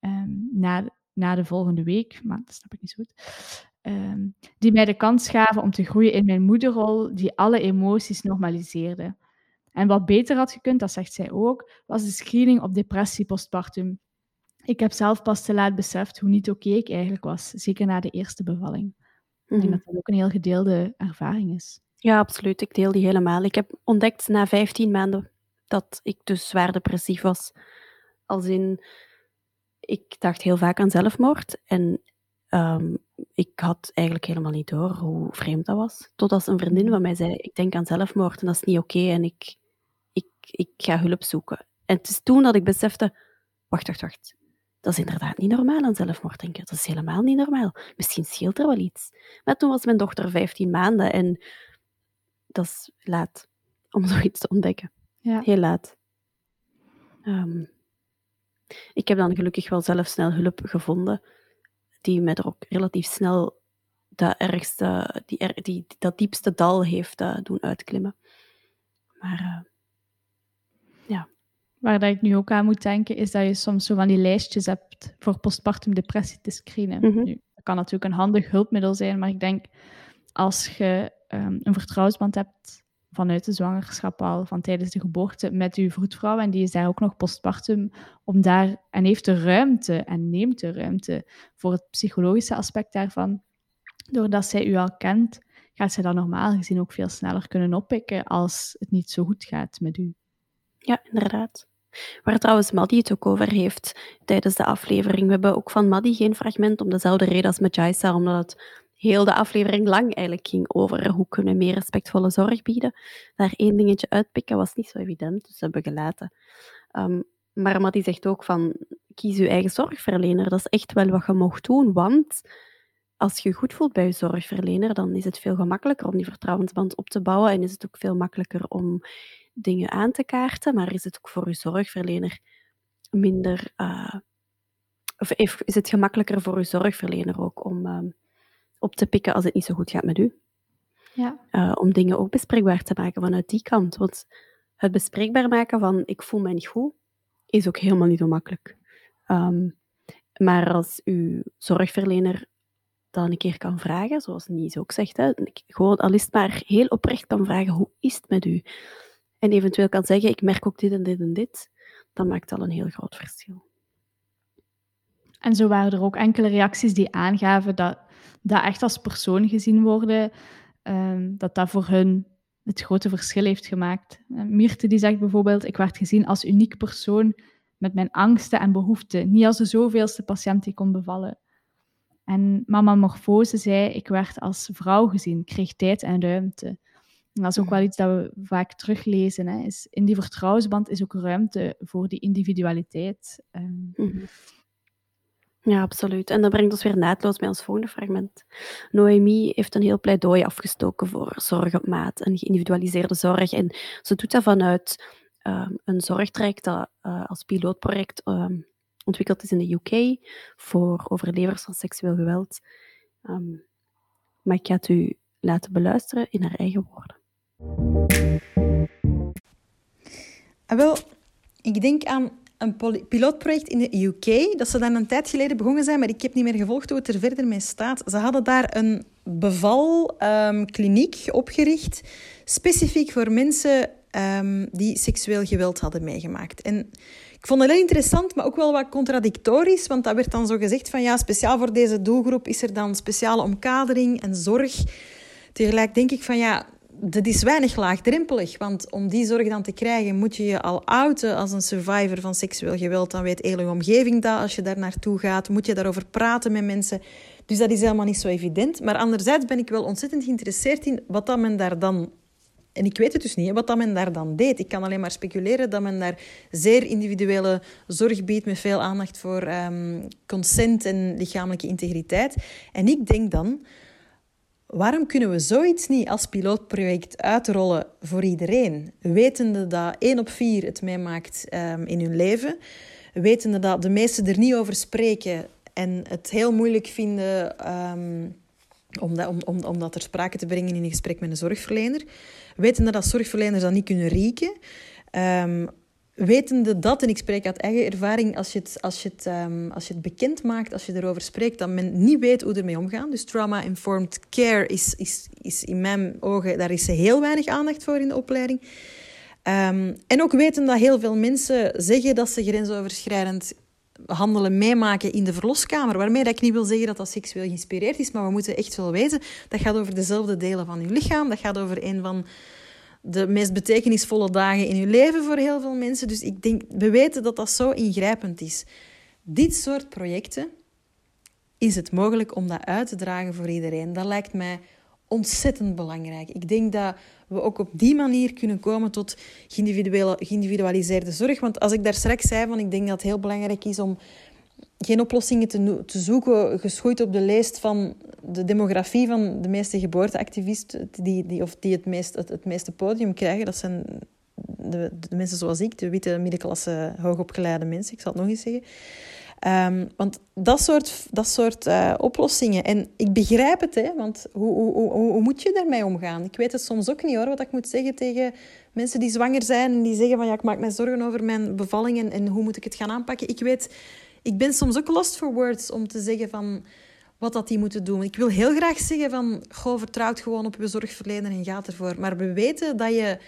Speaker 2: Ehm, na, na de volgende week, maar dat snap ik niet zo goed, ehm, die mij de kans gaven om te groeien in mijn moederrol, die alle emoties normaliseerde. En wat beter had gekund, dat zegt zij ook, was de screening op depressie postpartum. Ik heb zelf pas te laat beseft hoe niet oké ik eigenlijk was, zeker na de eerste bevalling. Ik denk
Speaker 3: Mhm.
Speaker 2: dat dat ook een heel gedeelde ervaring is.
Speaker 3: Ja, absoluut. Ik deel die helemaal. Ik heb ontdekt na 15 maanden dat ik dus zwaar depressief was. Als in, ik dacht heel vaak aan zelfmoord. En ehm, ik had eigenlijk helemaal niet door hoe vreemd dat was. Totdat een vriendin van mij zei, ik denk aan zelfmoord en dat is niet oké. en ik, ik, ik ga hulp zoeken. En het is toen dat ik besefte, wacht, wacht, wacht. Dat is inderdaad niet normaal aan zelfmoord denken. Dat is helemaal niet normaal. Misschien scheelt er wel iets. Maar toen was mijn dochter 15 maanden en dat is laat om zoiets te ontdekken.
Speaker 2: Ja.
Speaker 3: Heel laat. Ehm, ik heb dan gelukkig wel zelf snel hulp gevonden, die mij er ook relatief snel dat ergste, die, er- die, dat diepste dal heeft eh, doen uitklimmen. Maar eh,
Speaker 2: Waar dat ik nu ook aan moet denken, is dat je soms zo van die lijstjes hebt voor postpartum depressie te screenen.
Speaker 3: Mhm.
Speaker 2: Nu, dat kan natuurlijk een handig hulpmiddel zijn, maar ik denk als je ehm, een vertrouwensband hebt vanuit de zwangerschap al, van tijdens de geboorte, met je vroedvrouw, en die is daar ook nog postpartum, om daar, en heeft de ruimte en neemt de ruimte voor het psychologische aspect daarvan, doordat zij u al kent, gaat zij dat normaal gezien ook veel sneller kunnen oppikken als het niet zo goed gaat met u.
Speaker 3: ja, inderdaad. Waar trouwens Maddie het ook over heeft tijdens de aflevering. We hebben ook van Maddie geen fragment om dezelfde reden als met Jaisa, omdat het heel de aflevering lang eigenlijk ging over hoe kunnen we meer respectvolle zorg bieden. Daar één dingetje uitpikken was niet zo evident, dus hebben we gelaten. Ehm, maar Maddie zegt ook van, kies je eigen zorgverlener. Dat is echt wel wat je mocht doen, want als je goed voelt bij je zorgverlener, dan is het veel gemakkelijker om die vertrouwensband op te bouwen en is het ook veel makkelijker om dingen aan te kaarten, maar is het ook voor je zorgverlener minder, eh, of is is het gemakkelijker voor je zorgverlener ook om ehm, op te pikken als het niet zo goed gaat met u?
Speaker 2: Ja.
Speaker 3: Eh, om dingen ook bespreekbaar te maken vanuit die kant. Want het bespreekbaar maken van ik voel me niet goed, is ook helemaal niet zo makkelijk. Ehm, maar als uw zorgverlener dat een keer kan vragen, zoals Nies ook zegt, hè, gewoon al is het maar heel oprecht kan vragen, hoe is het met u? En eventueel kan zeggen, ik merk ook dit en dit en dit, dan maakt dat een heel groot verschil.
Speaker 2: En zo waren er ook enkele reacties die aangaven dat dat echt als persoon gezien worden, ehm, dat dat voor hun het grote verschil heeft gemaakt. Eh, Mierte die zegt bijvoorbeeld, ik werd gezien als uniek persoon met mijn angsten en behoeften, niet als de zoveelste patiënt die kon bevallen. En mama Morfose zei, ik werd als vrouw gezien, kreeg tijd en ruimte. En dat is ook wel iets dat we vaak teruglezen. Hè, is in die vertrouwensband is ook ruimte voor die individualiteit. Ehm,
Speaker 3: Mhm. Ja, absoluut. En dat brengt ons weer naadloos bij ons volgende fragment. Noemi heeft een heel pleidooi afgestoken voor zorg op maat en geïndividualiseerde zorg. En ze doet dat vanuit ehm, een zorgtraject dat eh, als pilootproject ehm, ontwikkeld is in de UK voor overlevers van seksueel geweld. Ehm, maar ik ga het u laten beluisteren in haar eigen woorden.
Speaker 10: Ah, wel, ik denk aan een pilootproject in de UK, dat ze daar een tijd geleden begonnen zijn, maar ik heb niet meer gevolgd hoe het er verder mee staat. Ze hadden daar een bevalkliniek opgericht, specifiek voor mensen ehm, die seksueel geweld hadden meegemaakt. En ik vond het heel interessant, maar ook wel wat contradictorisch, want dat werd dan zo gezegd van ja, speciaal voor deze doelgroep is er dan speciale omkadering en zorg. Tegelijk denk ik van ja, dat is weinig laagdrempelig. Want om die zorg dan te krijgen, moet je je al outen als een survivor van seksueel geweld. Dan weet heel je omgeving dat als je daar naartoe gaat. Moet je daarover praten met mensen. Dus dat is helemaal niet zo evident. Maar anderzijds ben ik wel ontzettend geïnteresseerd in wat dat men daar dan... En ik weet het dus niet, wat dat men daar dan deed. Ik kan alleen maar speculeren dat men daar zeer individuele zorg biedt met veel aandacht voor ehm, consent en lichamelijke integriteit. En ik denk dan, Waarom kunnen we zoiets niet als pilootproject uitrollen voor iedereen? Wetende dat 1 op 4 het meemaakt um, in hun leven. Wetende dat de meesten er niet over spreken en het heel moeilijk vinden um, om, dat, om, om, om dat ter sprake te brengen in een gesprek met een zorgverlener. Wetende dat zorgverleners dat niet kunnen rieken. Um, wetende dat, en ik spreek uit eigen ervaring, als je, het, als, je het, um, als je het bekend maakt, als je erover spreekt, dat men niet weet hoe ermee omgaan. Dus trauma-informed care is, is, is in mijn ogen, daar is heel weinig aandacht voor in de opleiding. Um, en ook weten dat heel veel mensen zeggen dat ze grensoverschrijdend handelen meemaken in de verloskamer. Waarmee dat ik niet wil zeggen dat dat seksueel geïnspireerd is, maar we moeten echt wel weten, dat gaat over dezelfde delen van je lichaam. Dat gaat over een van de meest betekenisvolle dagen in je leven voor heel veel mensen. Dus ik denk, we weten dat dat zo ingrijpend is. Dit soort projecten is het mogelijk om dat uit te dragen voor iedereen. Dat lijkt mij ontzettend belangrijk. Ik denk dat we ook op die manier kunnen komen tot geïndividualiseerde zorg. Want als ik daar straks zei van ik denk dat het heel belangrijk is om geen oplossingen te, te zoeken, geschoeid op de lijst van de demografie van de meeste geboorteactivisten die, die, of die het, meest, het, het meeste podium krijgen. Dat zijn de, de, mensen zoals ik, de witte middenklasse hoogopgeleide mensen, ik zal het nog eens zeggen. Um, want dat soort, dat soort uh, oplossingen. En ik begrijp het, hè, want hoe, hoe, hoe, hoe, moet je daarmee omgaan? Ik weet het soms ook niet hoor, wat ik moet zeggen tegen mensen die zwanger zijn en die zeggen van ja, ik maak me zorgen over mijn bevalling en, en hoe moet ik het gaan aanpakken. Ik weet, ik ben soms ook lost for words om te zeggen van wat dat die moeten doen. Ik wil heel graag zeggen van goh, vertrouwt gewoon op je zorgverlener en gaat ervoor. Maar we weten dat je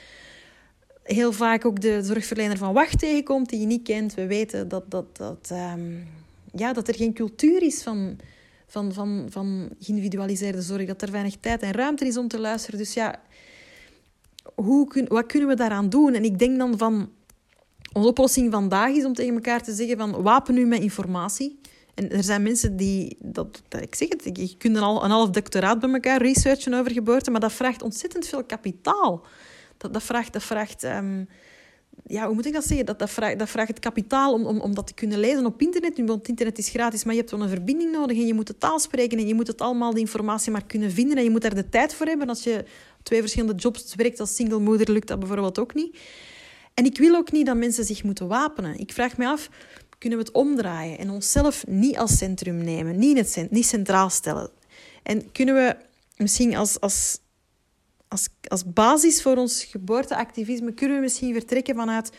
Speaker 10: heel vaak ook de zorgverlener van wacht tegenkomt die je niet kent. We weten dat, dat, dat, um, ja, dat er geen cultuur is van, van, van, van geïndividualiseerde zorg. Dat er weinig tijd en ruimte is om te luisteren. Dus ja, hoe kun, wat kunnen we daaraan doen? En ik denk dan van... Onze oplossing vandaag is om tegen elkaar te zeggen van wapen u met informatie. En er zijn mensen die, dat, dat ik zeg het, je kunt een, een half doctoraat bij elkaar researchen over geboorte, maar dat vraagt ontzettend veel kapitaal. Dat, dat vraagt, dat vraagt um, ja, hoe moet ik dat zeggen? Dat, dat, vraagt, dat vraagt het kapitaal om, om, om dat te kunnen lezen op internet. Want internet is gratis, maar je hebt wel een verbinding nodig en je moet de taal spreken en je moet het allemaal, die informatie maar kunnen vinden en je moet daar de tijd voor hebben. Als je twee verschillende jobs werkt als single moeder, lukt dat bijvoorbeeld ook niet. En ik wil ook niet dat mensen zich moeten wapenen. Ik vraag me af, kunnen we het omdraaien en onszelf niet als centrum nemen, niet, het, niet centraal stellen? En kunnen we misschien als, als als, als basis voor ons geboorteactivisme kunnen we misschien vertrekken vanuit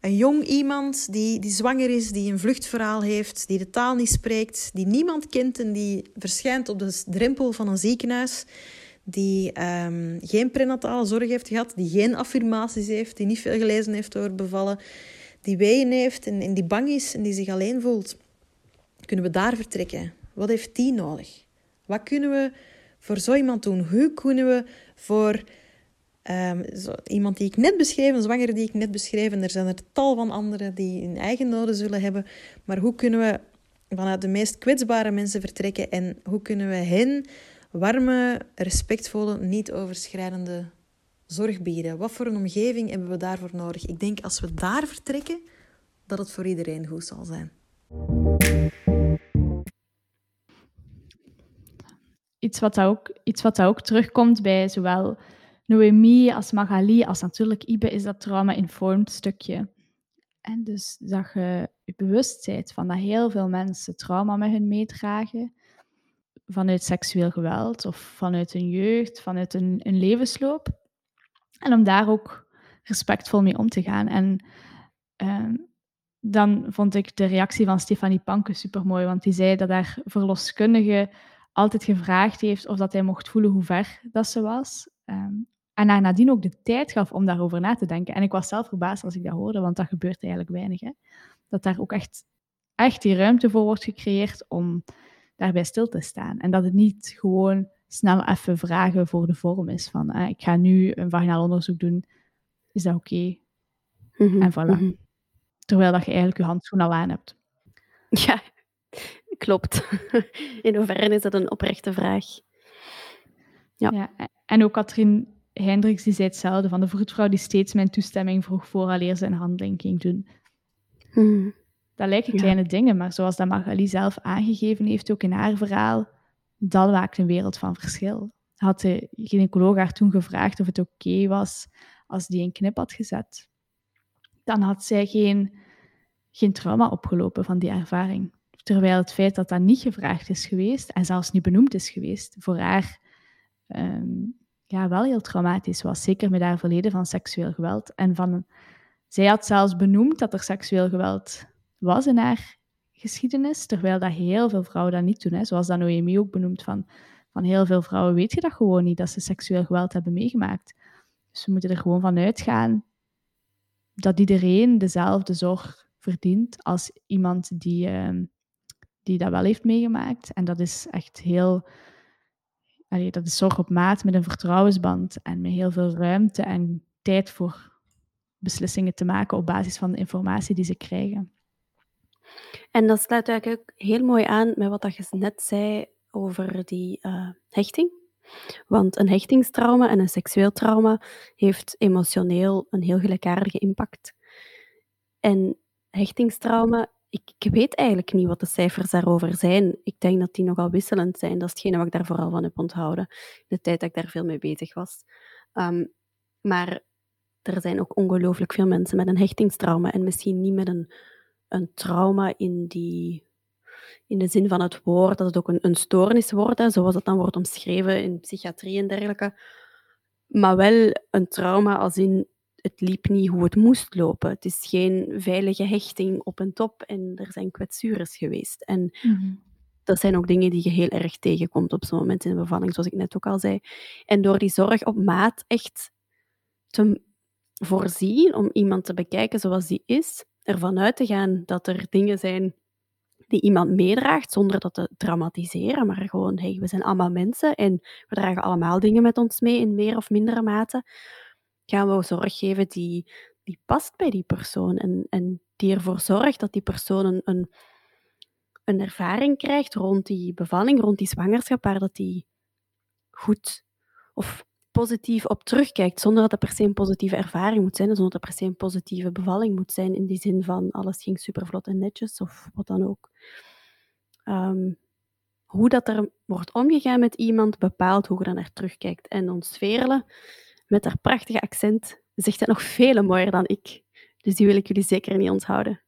Speaker 10: een jong iemand die, die zwanger is, die een vluchtverhaal heeft, die de taal niet spreekt, die niemand kent en die verschijnt op de drempel van een ziekenhuis, die um, geen prenatale zorg heeft gehad, die geen affirmaties heeft, die niet veel gelezen heeft over bevallen, die weeën heeft en, die bang is en die zich alleen voelt. Kunnen we daar vertrekken? Wat heeft die nodig? Wat kunnen we voor zo iemand doen? Hoe kunnen we voor um, zo, iemand die ik net beschreef, een zwangere die ik net beschreef, en er zijn er tal van anderen die hun eigen noden zullen hebben, maar hoe kunnen we vanuit de meest kwetsbare mensen vertrekken en hoe kunnen we hen warme, respectvolle, niet overschrijdende zorg bieden? Wat voor een omgeving hebben we daarvoor nodig? Ik denk als we daar vertrekken, dat het voor iedereen goed zal zijn.
Speaker 2: iets wat, ook, iets wat ook terugkomt bij zowel Noemi als Magali, als natuurlijk Ibe, is dat trauma-informed stukje. En dus dat je je bewust bent van dat heel veel mensen trauma met hun meedragen, vanuit seksueel geweld of vanuit hun jeugd, vanuit een, een levensloop. En om daar ook respectvol mee om te gaan. En ehm, dan vond ik de reactie van Stefanie Panke super mooi, want die zei dat daar verloskundigen altijd gevraagd heeft of dat hij mocht voelen hoe ver dat ze was. Um, en haar nadien ook de tijd gaf om daarover na te denken. En ik was zelf verbaasd als ik dat hoorde, want dat gebeurt eigenlijk weinig. Hè? Dat daar ook echt, echt die ruimte voor wordt gecreëerd om daarbij stil te staan. En dat het niet gewoon snel even vragen voor de vorm is van eh, ik ga nu een vaginaal onderzoek doen, is dat oké? Mhm, en voilà. Mhm. Terwijl dat je eigenlijk je handschoen al aan hebt.
Speaker 3: Ja, klopt. In hoeverre is dat een oprechte vraag?
Speaker 2: Ja. ja en ook Katrien Hendricks die zei hetzelfde, van de vroedvrouw die steeds mijn toestemming vroeg vooraleer ze een handeling ging doen. Hmm. Dat lijken kleine dingen, maar zoals dat Magali zelf aangegeven heeft, ook in haar verhaal, dat maakt een wereld van verschil. Had de gynaecoloog haar toen gevraagd of het oké was als die een knip had gezet, dan had zij geen, geen trauma opgelopen van die ervaring. Terwijl het feit dat dat niet gevraagd is geweest en zelfs niet benoemd is geweest, voor haar um, ja, wel heel traumatisch was. Zeker met haar verleden van seksueel geweld en van Zij had zelfs benoemd dat er seksueel geweld was in haar geschiedenis, terwijl dat heel veel vrouwen dat niet doen. Hè. Zoals dat Noemi ook benoemt, van, van heel veel vrouwen weet je dat gewoon niet, dat ze seksueel geweld hebben meegemaakt. Dus we moeten er gewoon van uitgaan dat iedereen dezelfde zorg verdient als iemand die, ehm, die dat wel heeft meegemaakt. En dat is echt heel... Dat is zorg op maat met een vertrouwensband en met heel veel ruimte en tijd voor beslissingen te maken op basis van de informatie die ze krijgen.
Speaker 3: En dat sluit eigenlijk ook heel mooi aan met wat je net zei over die uh, hechting. Want een hechtingstrauma en een seksueel trauma heeft emotioneel een heel gelijkaardige impact. En hechtingstrauma, ik, weet eigenlijk niet wat de cijfers daarover zijn. Ik denk dat die nogal wisselend zijn. Dat is hetgene wat ik daar vooral van heb onthouden, de tijd dat ik daar veel mee bezig was. Um, maar er zijn ook ongelooflijk veel mensen met een hechtingstrauma en misschien niet met een, een trauma in, die, in de zin van het woord, dat het ook een, een stoornis wordt, zoals het dan wordt omschreven in psychiatrie en dergelijke. Maar wel een trauma als in het liep niet hoe het moest lopen. Het is geen veilige hechting op en top en er zijn kwetsures geweest. En mhm. dat zijn ook dingen die je heel erg tegenkomt op zo'n moment in de bevalling, zoals ik net ook al zei. En door die zorg op maat echt te voorzien om iemand te bekijken zoals die is, ervan uit te gaan dat er dingen zijn die iemand meedraagt, zonder dat te dramatiseren, maar gewoon, hey, we zijn allemaal mensen en we dragen allemaal dingen met ons mee in meer of mindere mate, gaan we zorg geven die, die past bij die persoon en, en die ervoor zorgt dat die persoon een, een, een ervaring krijgt rond die bevalling, rond die zwangerschap, waar dat die goed of positief op terugkijkt, zonder dat het per se een positieve ervaring moet zijn, zonder dat het per se een positieve bevalling moet zijn, in die zin van alles ging supervlot en netjes, of wat dan ook. Um, hoe dat er wordt omgegaan met iemand bepaalt hoe je dan naar terugkijkt. En ons Verle, met haar prachtige accent, zegt het nog veel mooier dan ik. Dus die wil ik jullie zeker niet onthouden.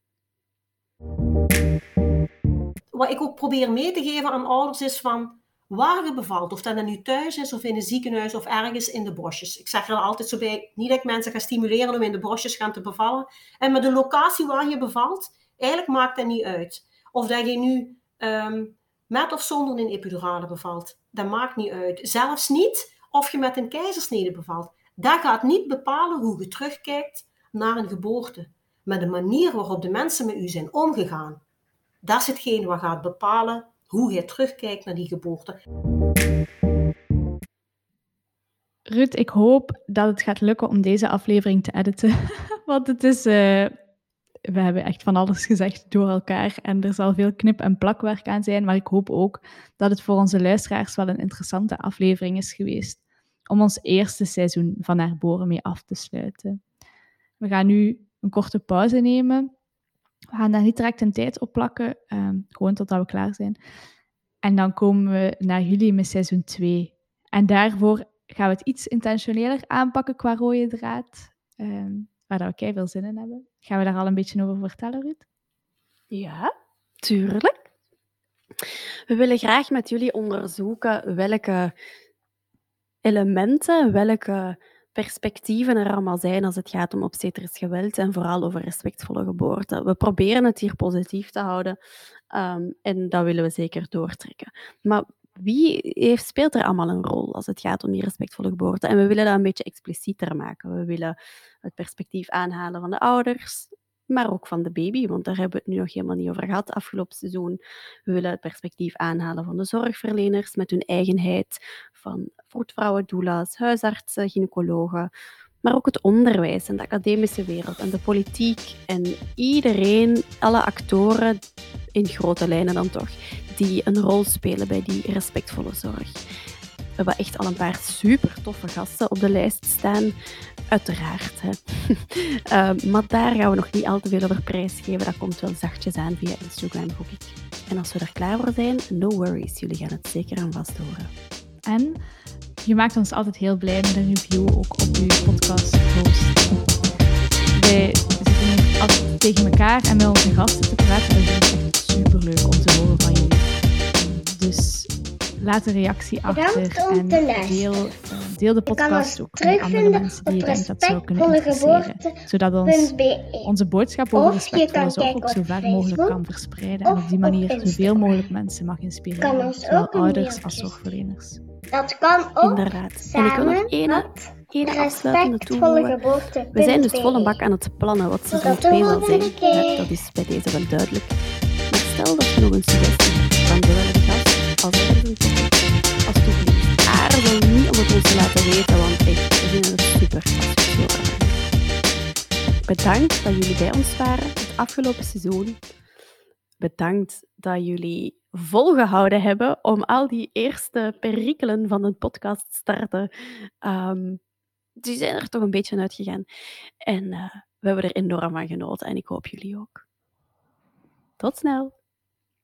Speaker 11: Wat ik ook probeer mee te geven aan ouders is van waar je bevalt. Of dat nu thuis is, of in een ziekenhuis, of ergens in de bosjes. Ik zeg er altijd zo bij, niet dat ik mensen ga stimuleren om in de bosjes gaan te bevallen. En met de locatie waar je bevalt, eigenlijk maakt dat niet uit. Of dat je nu ehm, met of zonder een epidurale bevalt. Dat maakt niet uit. Zelfs niet of je met een keizersnede bevalt. Dat gaat niet bepalen hoe je terugkijkt naar een geboorte. Maar de manier waarop de mensen met u zijn omgegaan. Dat is hetgeen wat gaat bepalen hoe je terugkijkt naar die geboorte.
Speaker 2: Ruud, ik hoop dat het gaat lukken om deze aflevering te editen. Want het is. Uh, we hebben echt van alles gezegd door elkaar. En er zal veel knip- en plakwerk aan zijn. Maar ik hoop ook dat het voor onze luisteraars wel een interessante aflevering is geweest. Om ons eerste seizoen van Naar Boren mee af te sluiten. We gaan nu een korte pauze nemen. We gaan daar niet direct een tijd op plakken, ehm, gewoon totdat we klaar zijn. En dan komen we naar jullie met seizoen 2. En daarvoor gaan we het iets intentioneler aanpakken qua rode draad, ehm, waar we kei veel zin in hebben. Gaan we daar al een beetje over vertellen, Ruud?
Speaker 3: Ja, tuurlijk. We willen graag met jullie onderzoeken welke elementen, welke perspectieven er allemaal zijn als het gaat om obstetrisch geweld en vooral over respectvolle geboorte. We proberen het hier positief te houden um, en dat willen we zeker doortrekken. Maar wie heeft, speelt er allemaal een rol als het gaat om die respectvolle geboorte? En we willen dat een beetje explicieter maken. We willen het perspectief aanhalen van de ouders, maar ook van de baby, want daar hebben we het nu nog helemaal niet over gehad afgelopen seizoen. We willen het perspectief aanhalen van de zorgverleners met hun eigenheid, van vroedvrouwen, doula's, huisartsen, gynaecologen, maar ook het onderwijs en de academische wereld en de politiek en iedereen, alle actoren in grote lijnen dan toch, die een rol spelen bij die respectvolle zorg. We hebben echt al een paar super toffe gasten op de lijst staan. Uiteraard. Hè. uh, maar daar gaan we nog niet al te veel over prijsgeven. Dat komt wel zachtjes aan via Instagram, hoop ik. En als we er klaar voor zijn, no worries. Jullie gaan het zeker aan vast horen.
Speaker 2: En je maakt ons altijd heel blij met een review ook op je podcast. Wij zitten altijd tegen elkaar en met onze gasten te praten. En het is echt super leuk om te horen van jullie. Dus laat een reactie achter en deel, deel de podcast ook met andere mensen die je denkt dat zou kunnen interesseren. Zodat ons, onze boodschap over
Speaker 1: kijken
Speaker 2: ook zo ver mogelijk kan verspreiden. En op die manier zoveel mogelijk mensen mag inspireren.
Speaker 1: Kan ons
Speaker 2: Zowel ouders als zorgverleners.
Speaker 1: Dat kan ook
Speaker 3: Inderdaad. En ik wil nog
Speaker 1: samen
Speaker 3: één, afsluitende toevoegen. We zijn dus vol een bak aan het plannen wat seizoen
Speaker 1: Tot de
Speaker 3: 2 zal zijn. Dat is bij deze wel duidelijk. Maar stel dat je nog een suggestie hebt van de gast als aarzel niet om het ons te laten weten, want echt, we het super. Bedankt dat jullie bij ons waren het afgelopen seizoen. Bedankt dat jullie volgehouden hebben om al die eerste perikelen van een podcast starten. Um, die zijn er toch een beetje uitgegaan. En uh, we hebben er enorm van genoten en ik hoop jullie ook. Tot snel!